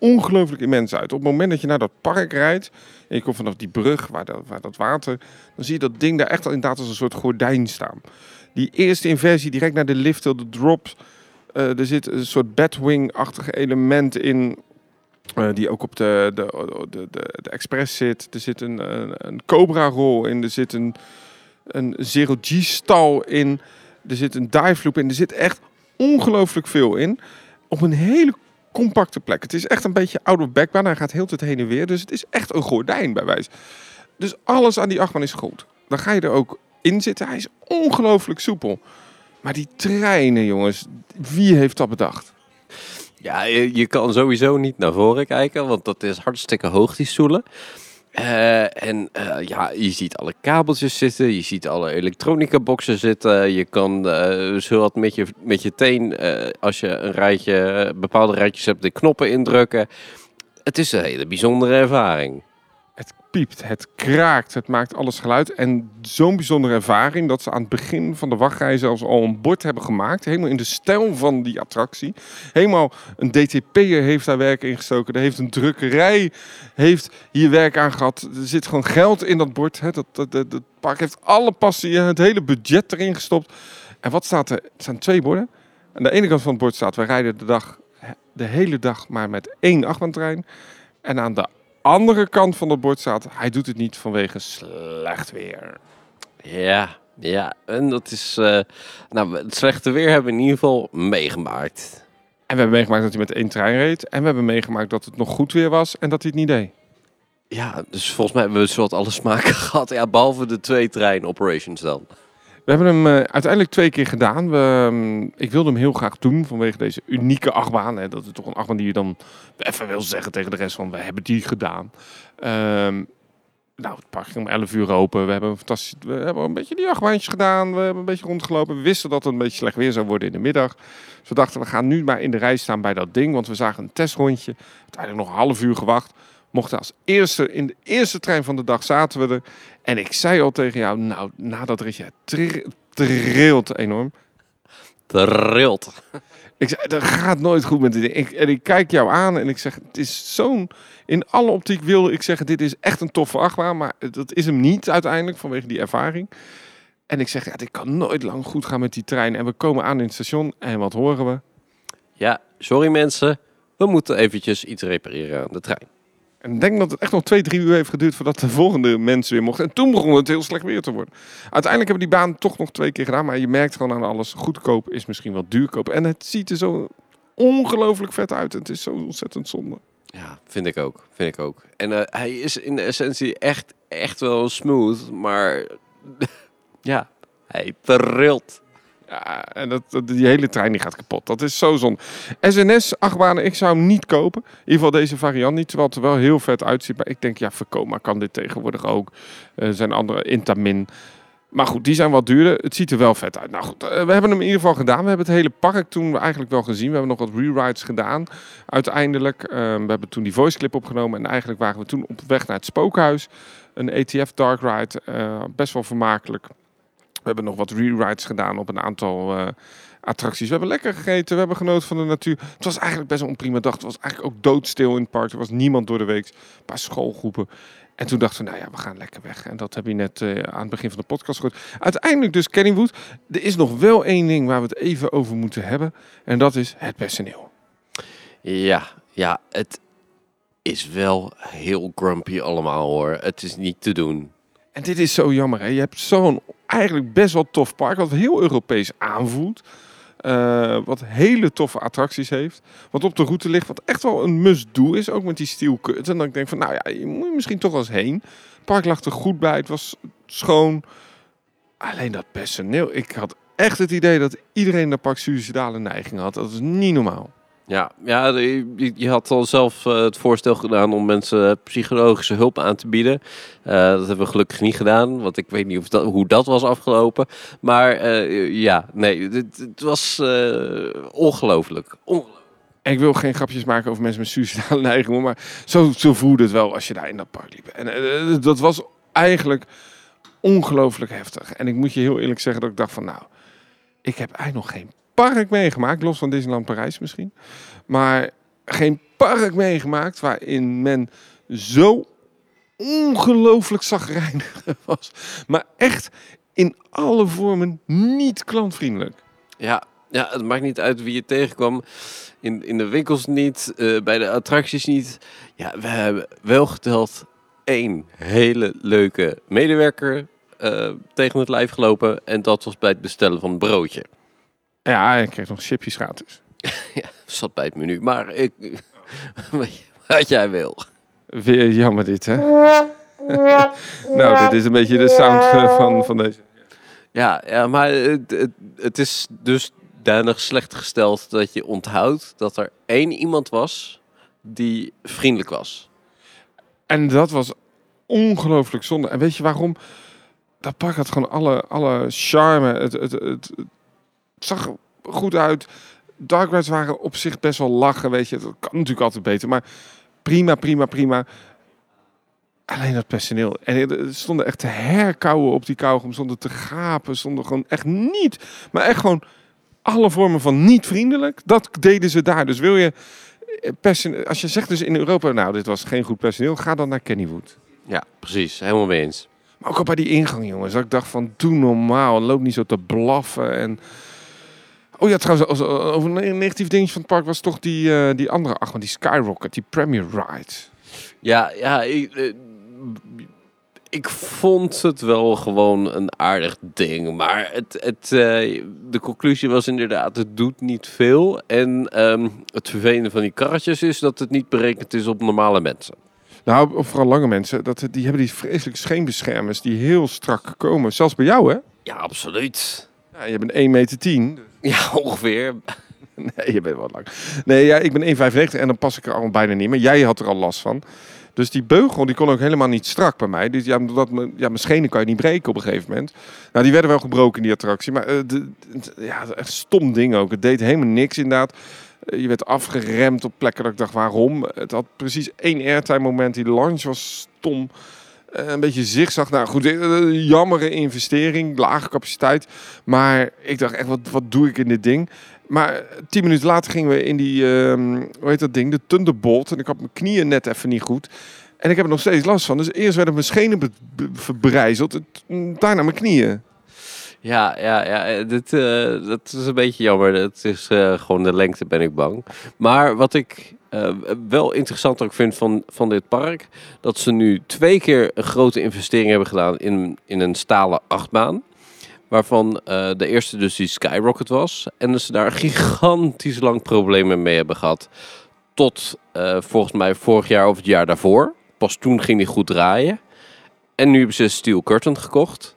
ongelooflijk immens uit. Op het moment dat je naar dat park rijdt, en je komt vanaf die brug, waar dat, waar dat water, dan zie je dat ding daar echt inderdaad als een soort gordijn staan. Die eerste inversie, direct naar de lift, de drops, uh, er zit een soort Batwing-achtig element in. Uh, die ook op de, de, de, de, de Express zit. Er zit een, een, een Cobra-rol in. Er zit een, een Zero G-stal in. Er zit een dive loop in. Er zit echt ongelooflijk veel in. Op een hele compacte plek. Het is echt een beetje backbaan. Hij gaat heel tijd heen en weer. Dus het is echt een gordijn bij wijze. Dus alles aan die achtbaan is goed. Dan ga je er ook in zitten. Hij is ongelooflijk soepel. Maar die treinen, jongens. Wie heeft dat bedacht? Ja, je, je, kan sowieso niet naar voren kijken, want dat is hartstikke hoog, die stoelen. Uh, en uh, ja, je ziet alle kabeltjes zitten, je ziet alle elektronica boxen zitten. Je kan uh, zo wat met je, met je teen, als je een rijtje, bepaalde rijtjes hebt, de knoppen indrukken. Het is een hele bijzondere ervaring piept, het kraakt, het maakt alles geluid. En zo'n bijzondere ervaring dat ze aan het begin van de wachtrij zelfs al een bord hebben gemaakt. Helemaal in de stijl van die attractie. Helemaal een DTP'er heeft daar werk in gestoken. Heeft een drukkerij heeft hier werk aan gehad. Er zit gewoon geld in dat bord. Hè. Dat, dat, dat, park heeft alle passie, het hele budget erin gestopt. En wat staat er? Het zijn twee borden. Aan de ene kant van het bord staat, we rijden de dag, de hele dag maar met één achtbaantrein. En aan de andere kant van het bord staat, hij doet het niet vanwege slecht weer. Ja, ja. En dat is, uh, nou, het slechte weer hebben we in ieder geval meegemaakt. En we hebben meegemaakt dat hij met één trein reed. En we hebben meegemaakt dat het nog goed weer was en dat hij het niet deed. Ja, dus volgens mij hebben we zowat alle smaken gehad. Ja, behalve de twee trein operations dan. We hebben hem uh, uiteindelijk twee keer gedaan. We, um, ik wilde hem heel graag doen vanwege deze unieke achtbaan. Hè. Dat is toch een achtbaan die je dan even wil zeggen tegen de rest van we hebben die gedaan. Um, nou, het park ging om 11 uur open. We hebben, een fantastisch, we hebben een beetje die achtbaantjes gedaan. We hebben een beetje rondgelopen. We wisten dat het een beetje slecht weer zou worden in de middag. Dus we dachten, we gaan nu maar in de rij staan bij dat ding. Want we zagen een testrondje. Uiteindelijk nog een half uur gewacht mochten als eerste in de eerste trein van de dag zaten we er. En ik zei al tegen jou, nou, na dat ritje, trilt enorm. Trilt. Ik zei, dat gaat nooit goed met dit ding. Ik, en ik kijk jou aan en ik zeg, het is zo'n... In alle optiek wilde ik zeggen, dit is echt een toffe achtbaan. Maar dat is hem niet uiteindelijk, vanwege die ervaring. En ik zeg, ja, dit kan nooit lang goed gaan met die trein. En we komen aan in het station en wat horen we? Ja, sorry mensen. We moeten eventjes iets repareren aan de trein. En ik denk dat het echt nog twee, drie uur heeft geduurd voordat de volgende mensen weer mochten. En toen begon het heel slecht weer te worden. Uiteindelijk hebben die baan toch nog twee keer gedaan. Maar je merkt gewoon aan alles, goedkoop is misschien wel duurkoop. En het ziet er zo ongelooflijk vet uit. Het is zo ontzettend zonde. Ja, vind ik ook. Vind ik ook. En uh, hij is in de essentie echt, echt wel smooth. Maar ja, hij trilt. En dat, die hele trein die gaat kapot. Dat is zo zonde. SNS, achtbanen, ik zou hem niet kopen. In ieder geval deze variant niet, terwijl het er wel heel vet uitziet. Maar ik denk, ja, Vekoma kan dit tegenwoordig ook. Er uh, zijn andere, Intamin. Maar goed, die zijn wat duurder. Het ziet er wel vet uit. Nou goed, uh, we hebben hem in ieder geval gedaan. We hebben het hele park toen eigenlijk wel gezien. We hebben nog wat rewrites gedaan. Uiteindelijk, uh, we hebben toen die voice clip opgenomen. En eigenlijk waren we toen op weg naar het spookhuis. Een ETF Dark Ride. Best wel vermakelijk. We hebben nog wat rewrites gedaan op een aantal uh, attracties. We hebben lekker gegeten, we hebben genoten van de natuur. Het was eigenlijk best een prima dag. Het was eigenlijk ook doodstil in het park. Er was niemand door de week. Een paar schoolgroepen. En toen dachten we, nou ja, we gaan lekker weg. En dat heb je net eh, aan het begin van de podcast gehoord. Uiteindelijk dus Kennywood. Er is nog wel één ding waar we het even over moeten hebben. En dat is het personeel. Ja, ja, het is wel heel grumpy allemaal hoor. Het is niet te doen. En dit is zo jammer. Hè? Je hebt zo'n eigenlijk best wel tof park. Wat heel Europees aanvoelt. Eh, wat hele toffe attracties heeft. Wat op de route ligt. Wat echt wel een must-do is. Ook met die steel En dan denk ik van, nou ja, je moet misschien toch wel eens heen. Het park lag er goed bij. Het was schoon. Alleen dat personeel. Ik had echt het idee dat iedereen de park suicidale neiging had. Dat is niet normaal. Ja, ja je, had al zelf uh, het voorstel gedaan om mensen psychologische hulp aan te bieden. Uh, dat hebben we gelukkig niet gedaan, want ik weet niet dat, hoe dat was afgelopen. Maar uh, ja, nee, het, het was ongelooflijk. ongelooflijk. Ik wil geen grapjes maken over mensen met suicidale neigingen, maar zo, zo voelde het wel als je daar in dat park liep. En dat was eigenlijk ongelooflijk heftig. En ik moet je heel eerlijk zeggen dat ik dacht van nou, ik heb eigenlijk nog geen park meegemaakt, los van Disneyland Parijs misschien. Maar geen park meegemaakt waarin men zo ongelooflijk zagrijnig was. Maar echt in alle vormen niet klantvriendelijk. Ja, ja, het maakt niet uit wie je tegenkwam. In, in de winkels niet, uh, bij de attracties niet. Ja, we hebben wel geteld één hele leuke medewerker uh, tegen het lijf gelopen. En dat was bij het bestellen van een broodje. Ja, ik kreeg nog chipjes gratis. ja, zat bij het menu. Maar ik, wat jij wil. Weer jammer dit, hè? nou, dit is een beetje de sound eh, van, van deze. Ja, ja maar het, het, het is dus danig slecht gesteld dat je onthoudt dat er één iemand was die vriendelijk was. En dat was ongelooflijk zonde. En weet je waarom? Dat park had gewoon alle, alle charme. Het, het, het, zag goed uit. Dark Rides waren op zich best wel lachen, weet je. Dat kan natuurlijk altijd beter, maar prima, prima, prima. Alleen dat personeel. En er stonden echt te herkauwen op die kauwgom. Stonden te gapen. Stonden gewoon echt niet. Maar echt gewoon alle vormen van niet vriendelijk. Dat deden ze daar. Dus wil je... Eh, personeel, als je zegt dus in Europa... Nou, dit was geen goed personeel. Ga dan naar Kennywood. Ja, precies. Helemaal mee eens. Maar ook al bij die ingang, jongens. Dat ik dacht van, doe normaal. Loop niet zo te blaffen. En Oh ja, trouwens, over een negatief dingetje van het park was toch die, uh, die andere achtbaan, die Skyrocket, die Premier Ride. Ja, ja, ik, uh, ik vond het wel gewoon een aardig ding. Maar het, het, uh, de conclusie was inderdaad, het doet niet veel. En um, het vervelende van die karretjes is dat het niet berekend is op normale mensen. Nou, vooral lange mensen, dat, die hebben die vreselijke scheenbeschermers die heel strak komen. Zelfs bij jou, hè? Ja, absoluut. Ja, je bent 1 meter 10. Ja, ongeveer. Nee, je bent wat lang. Nee, ja, ik ben 1,95 en dan pas ik er al bijna niet meer. Jij had er al last van. Dus die beugel die kon ook helemaal niet strak bij mij. Dus ja, dat, ja, mijn schenen kan je niet breken op een gegeven moment. Nou, die werden wel gebroken in die attractie. Maar uh, de, ja, echt stom ding ook. Het deed helemaal niks inderdaad. Uh, je werd afgeremd op plekken dat ik dacht, waarom? Het had precies één airtime moment. Die launch was stom. Uh, een beetje zigzag. Nou goed, jammere investering, lage capaciteit. Maar ik dacht echt, wat, wat doe ik in dit ding? Maar tien minuten later gingen we in die, uh, hoe heet dat ding, de Thunderbolt. En ik had mijn knieën net even niet goed. En ik heb er nog steeds last van. Dus eerst werden mijn schenen verbrijzeld, daarna mijn knieën. Ja, ja, ja eh, dit, dat is een beetje jammer. Het is gewoon de lengte, ben ik bang. Maar wat ik uh, wel interessant ook vind van, van dit park, dat ze nu twee keer een grote investering hebben gedaan in, in een stalen achtbaan. Waarvan uh, de eerste dus die Skyrocket was. En dat ze daar gigantisch lang problemen mee hebben gehad. Tot uh, volgens mij vorig jaar of het jaar daarvoor. Pas toen ging die goed draaien. En nu hebben ze Steel Curtain gekocht.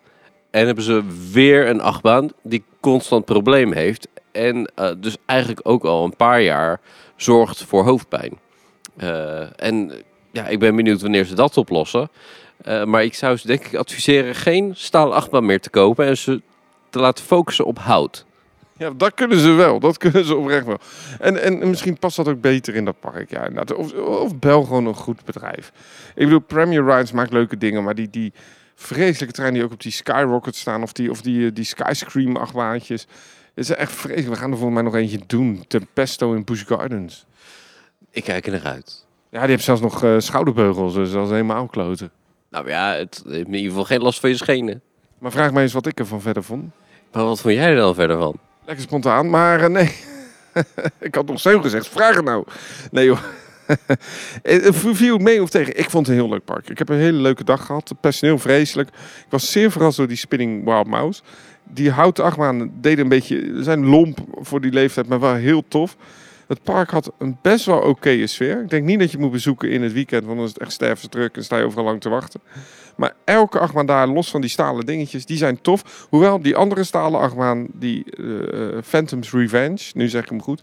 En hebben ze weer een achtbaan die constant problemen heeft. En uh, dus eigenlijk ook al een paar jaar zorgt voor hoofdpijn. Uh, en ja, ik ben benieuwd wanneer ze dat oplossen. Uh, maar ik zou ze denk ik adviseren geen stalen achtbaan meer te kopen en ze te laten focussen op hout. Ja, dat kunnen ze wel. Dat kunnen ze oprecht wel. En, en misschien past dat ook beter in dat park. Ja, of, of bel gewoon een goed bedrijf. Ik bedoel, Premier Rides maakt leuke dingen, maar die, die vreselijke trein die ook op die Skyrocket staan, of die, of die, die Skyscream achtbaantjes. Het is echt vreselijk. We gaan er volgens mij nog eentje doen. Tempesto in Busch Gardens. Ik kijk er naar uit. Ja, die heeft zelfs nog uh, schouderbeugels, dus dat is helemaal kloten. Nou ja, het heeft in ieder geval geen last van je schenen. Maar vraag mij eens wat ik ervan verder vond. Maar wat vond jij er dan verder van? Lekker spontaan, maar eh, nee. ik had nog zo gezegd, vraag het nou. Nee joh. Eh, Viel het mee of tegen? Ik vond het een heel leuk park. Ik heb een hele leuke dag gehad. Het personeel vreselijk. Ik was zeer verrast door die Spinning Wild Mouse. Die houten achtbaan deden een beetje... Zijn lomp voor die leeftijd, maar wel heel tof. Het park had een best wel oké sfeer. Ik denk niet dat je moet bezoeken in het weekend, want dan is het echt stervensdruk en sta je overal lang te wachten. Maar elke achtbaan daar, los van die stalen dingetjes, die zijn tof. Hoewel die andere stalen achtbaan, die eh, Phantom's Revenge, nu zeg ik hem goed,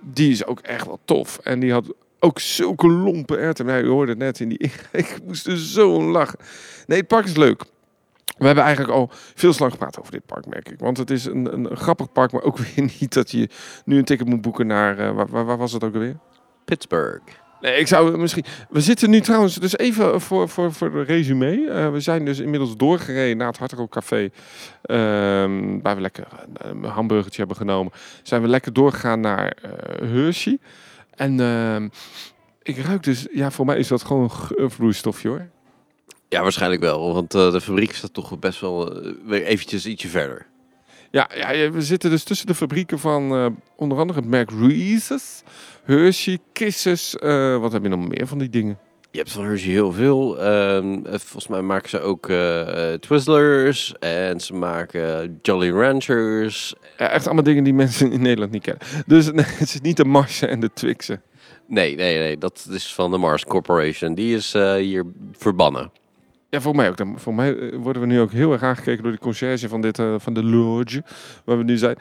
die is ook echt wel tof. En die had ook zulke lompe erten. Ja, je hoorde het net in die... ik moest er zo om lachen. Nee, het park is leuk. We hebben eigenlijk al veel te lang gepraat over dit park, merk ik. Want het is een, een, grappig park, maar ook weer niet dat je nu een ticket moet boeken naar... eh, waar, was het ook alweer? Pittsburgh. Nee, ik zou misschien. We zitten nu trouwens, dus even voor, voor, voor de resume. Eh, we zijn dus inmiddels doorgereden naar het Rock Café. ehm, waar we lekker een hamburgertje hebben genomen. Zijn we lekker doorgegaan naar eh Hershey. En ehm, ik ruik dus, ja, voor mij is dat gewoon een vloeistofje hoor. Ja, waarschijnlijk wel. Want eh, de fabriek staat toch best wel eh, weer eventjes ietsje verder. Ja, ja, we zitten dus tussen de fabrieken van eh, onder andere het merk Reese's, Hershey, Kisses. wat heb je nog meer van die dingen? Je hebt van Hershey heel veel. Ehm, eh, volgens mij maken ze ook eh, eh, Twizzlers. En ze maken Jolly Ranchers. Ja, echt allemaal dingen die mensen in Nederland niet kennen. Dus nee, het is niet de Marsen en de Twixen. Nee, nee, nee. Dat is van de Mars Corporation. Die is eh, hier verbannen. Ja, voor mij ook. Dan- Voor mij eh, worden we nu ook heel erg aangekeken door de conciërge van, dit, eh, van de lodge, waar we nu zijn.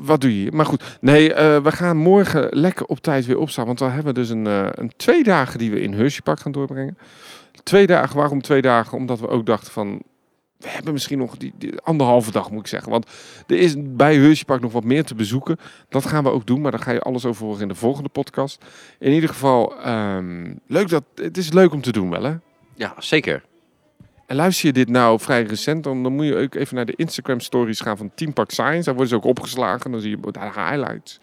Wat doe je hier? Maar goed, nee, eh, we gaan morgen lekker op tijd weer opstaan. Want we hebben dus een, een twee dagen die we in Hershey Park gaan doorbrengen. Twee dagen, waarom twee dagen? Omdat we ook dachten van, we hebben misschien nog die, anderhalve dag moet ik zeggen. Want er is bij Hershey Park nog wat meer te bezoeken. Dat gaan we ook doen, maar daar ga je alles over horen in de volgende podcast. In ieder geval, ehm, leuk dat, het is leuk om te doen wel hè? Ja, zeker. En luister je dit nou vrij recent, dan, moet je ook even naar de Instagram stories gaan van Team Park Science. Daar worden ze ook opgeslagen, dan zie je de highlights.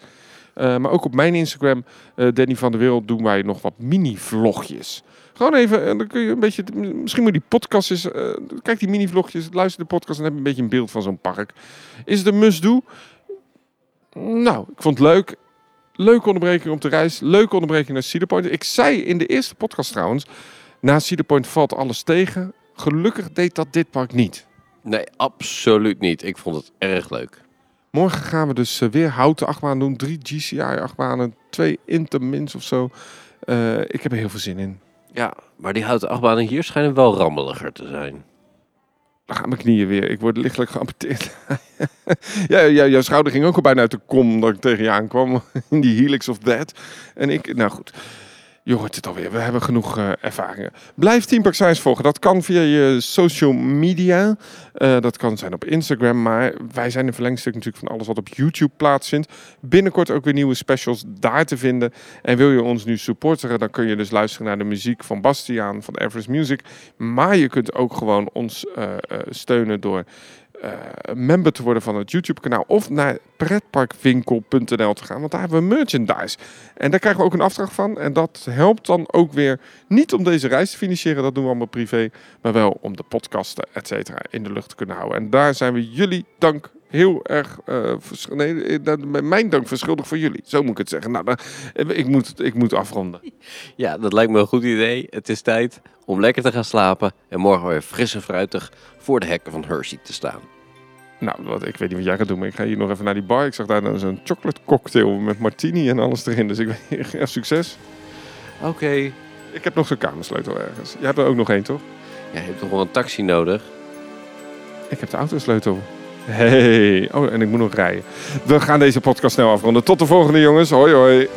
Eh, maar ook op mijn Instagram, eh, Danny van der Wereld, doen wij nog wat mini-vlogjes. Gewoon even, en dan kun je een beetje, misschien moet die podcast eens, eh, kijk die mini-vlogjes, luister de podcast en heb een beetje een beeld van zo'n park. Is het een must-do? Nou, ik vond het leuk. Leuke onderbreking op de reis, leuke onderbreking naar Cedar Point. Ik zei in de eerste podcast trouwens, na Cedar Point valt alles tegen. Gelukkig deed dat dit park niet. Nee, absoluut niet. Ik vond het erg leuk. Morgen gaan we dus eh, weer houten achtbanen doen. Drie GCI-achtbanen, twee Intermins of zo. Eh, ik heb er heel veel zin in. Ja, maar die houten achtbanen hier schijnen wel rammeliger te zijn. Dan gaan mijn knieën weer. Ik word lichtelijk geamputeerd. ja, ja, jouw schouder ging ook al bijna uit de kom dat ik tegen je aankwam. In die helix of that. En ik, nou goed. Je hoort het alweer. We hebben genoeg eh, ervaringen. Blijf Team Park Science volgen. Dat kan via je social media. Eh, dat kan zijn op Instagram. Maar wij zijn een verlengstuk natuurlijk van alles wat op YouTube plaatsvindt. Binnenkort ook weer nieuwe specials daar te vinden. En wil je ons nu supporteren, dan kun je dus luisteren naar de muziek van Bastiaan van Everest Music. Maar je kunt ook gewoon ons eh, steunen door eh, member te worden van het YouTube-kanaal of naar pretparkwinkel.nl te gaan, want daar hebben we merchandise. En daar krijgen we ook een afdracht van. En dat helpt dan ook weer niet om deze reis te financieren, dat doen we allemaal privé, maar wel om de podcasten, et cetera, in de lucht te kunnen houden. En daar zijn we jullie dank heel erg, eh, nee, eh, mijn dank verschuldigd voor jullie. Zo moet ik het zeggen. Nou, ik, moet, ik moet afronden. Ja, dat lijkt me een goed idee. Het is tijd om lekker te gaan slapen en morgen weer fris en fruitig voor de hekken van Hershey te staan. Nou, wat, ik weet niet wat jij gaat doen, maar ik ga hier nog even naar die bar. Ik zag daar dan zo'n chocolate cocktail met martini en alles erin. Dus ik weet ja, succes. Oké. Ik heb nog zo'n kamersleutel ergens. Jij hebt er ook nog één, toch? Ja, je hebt toch wel een taxi nodig? Ik heb de autosleutel. Hey. Oh, en ik moet nog rijden. We gaan deze podcast snel afronden. Tot de volgende, jongens. Hoi, hoi.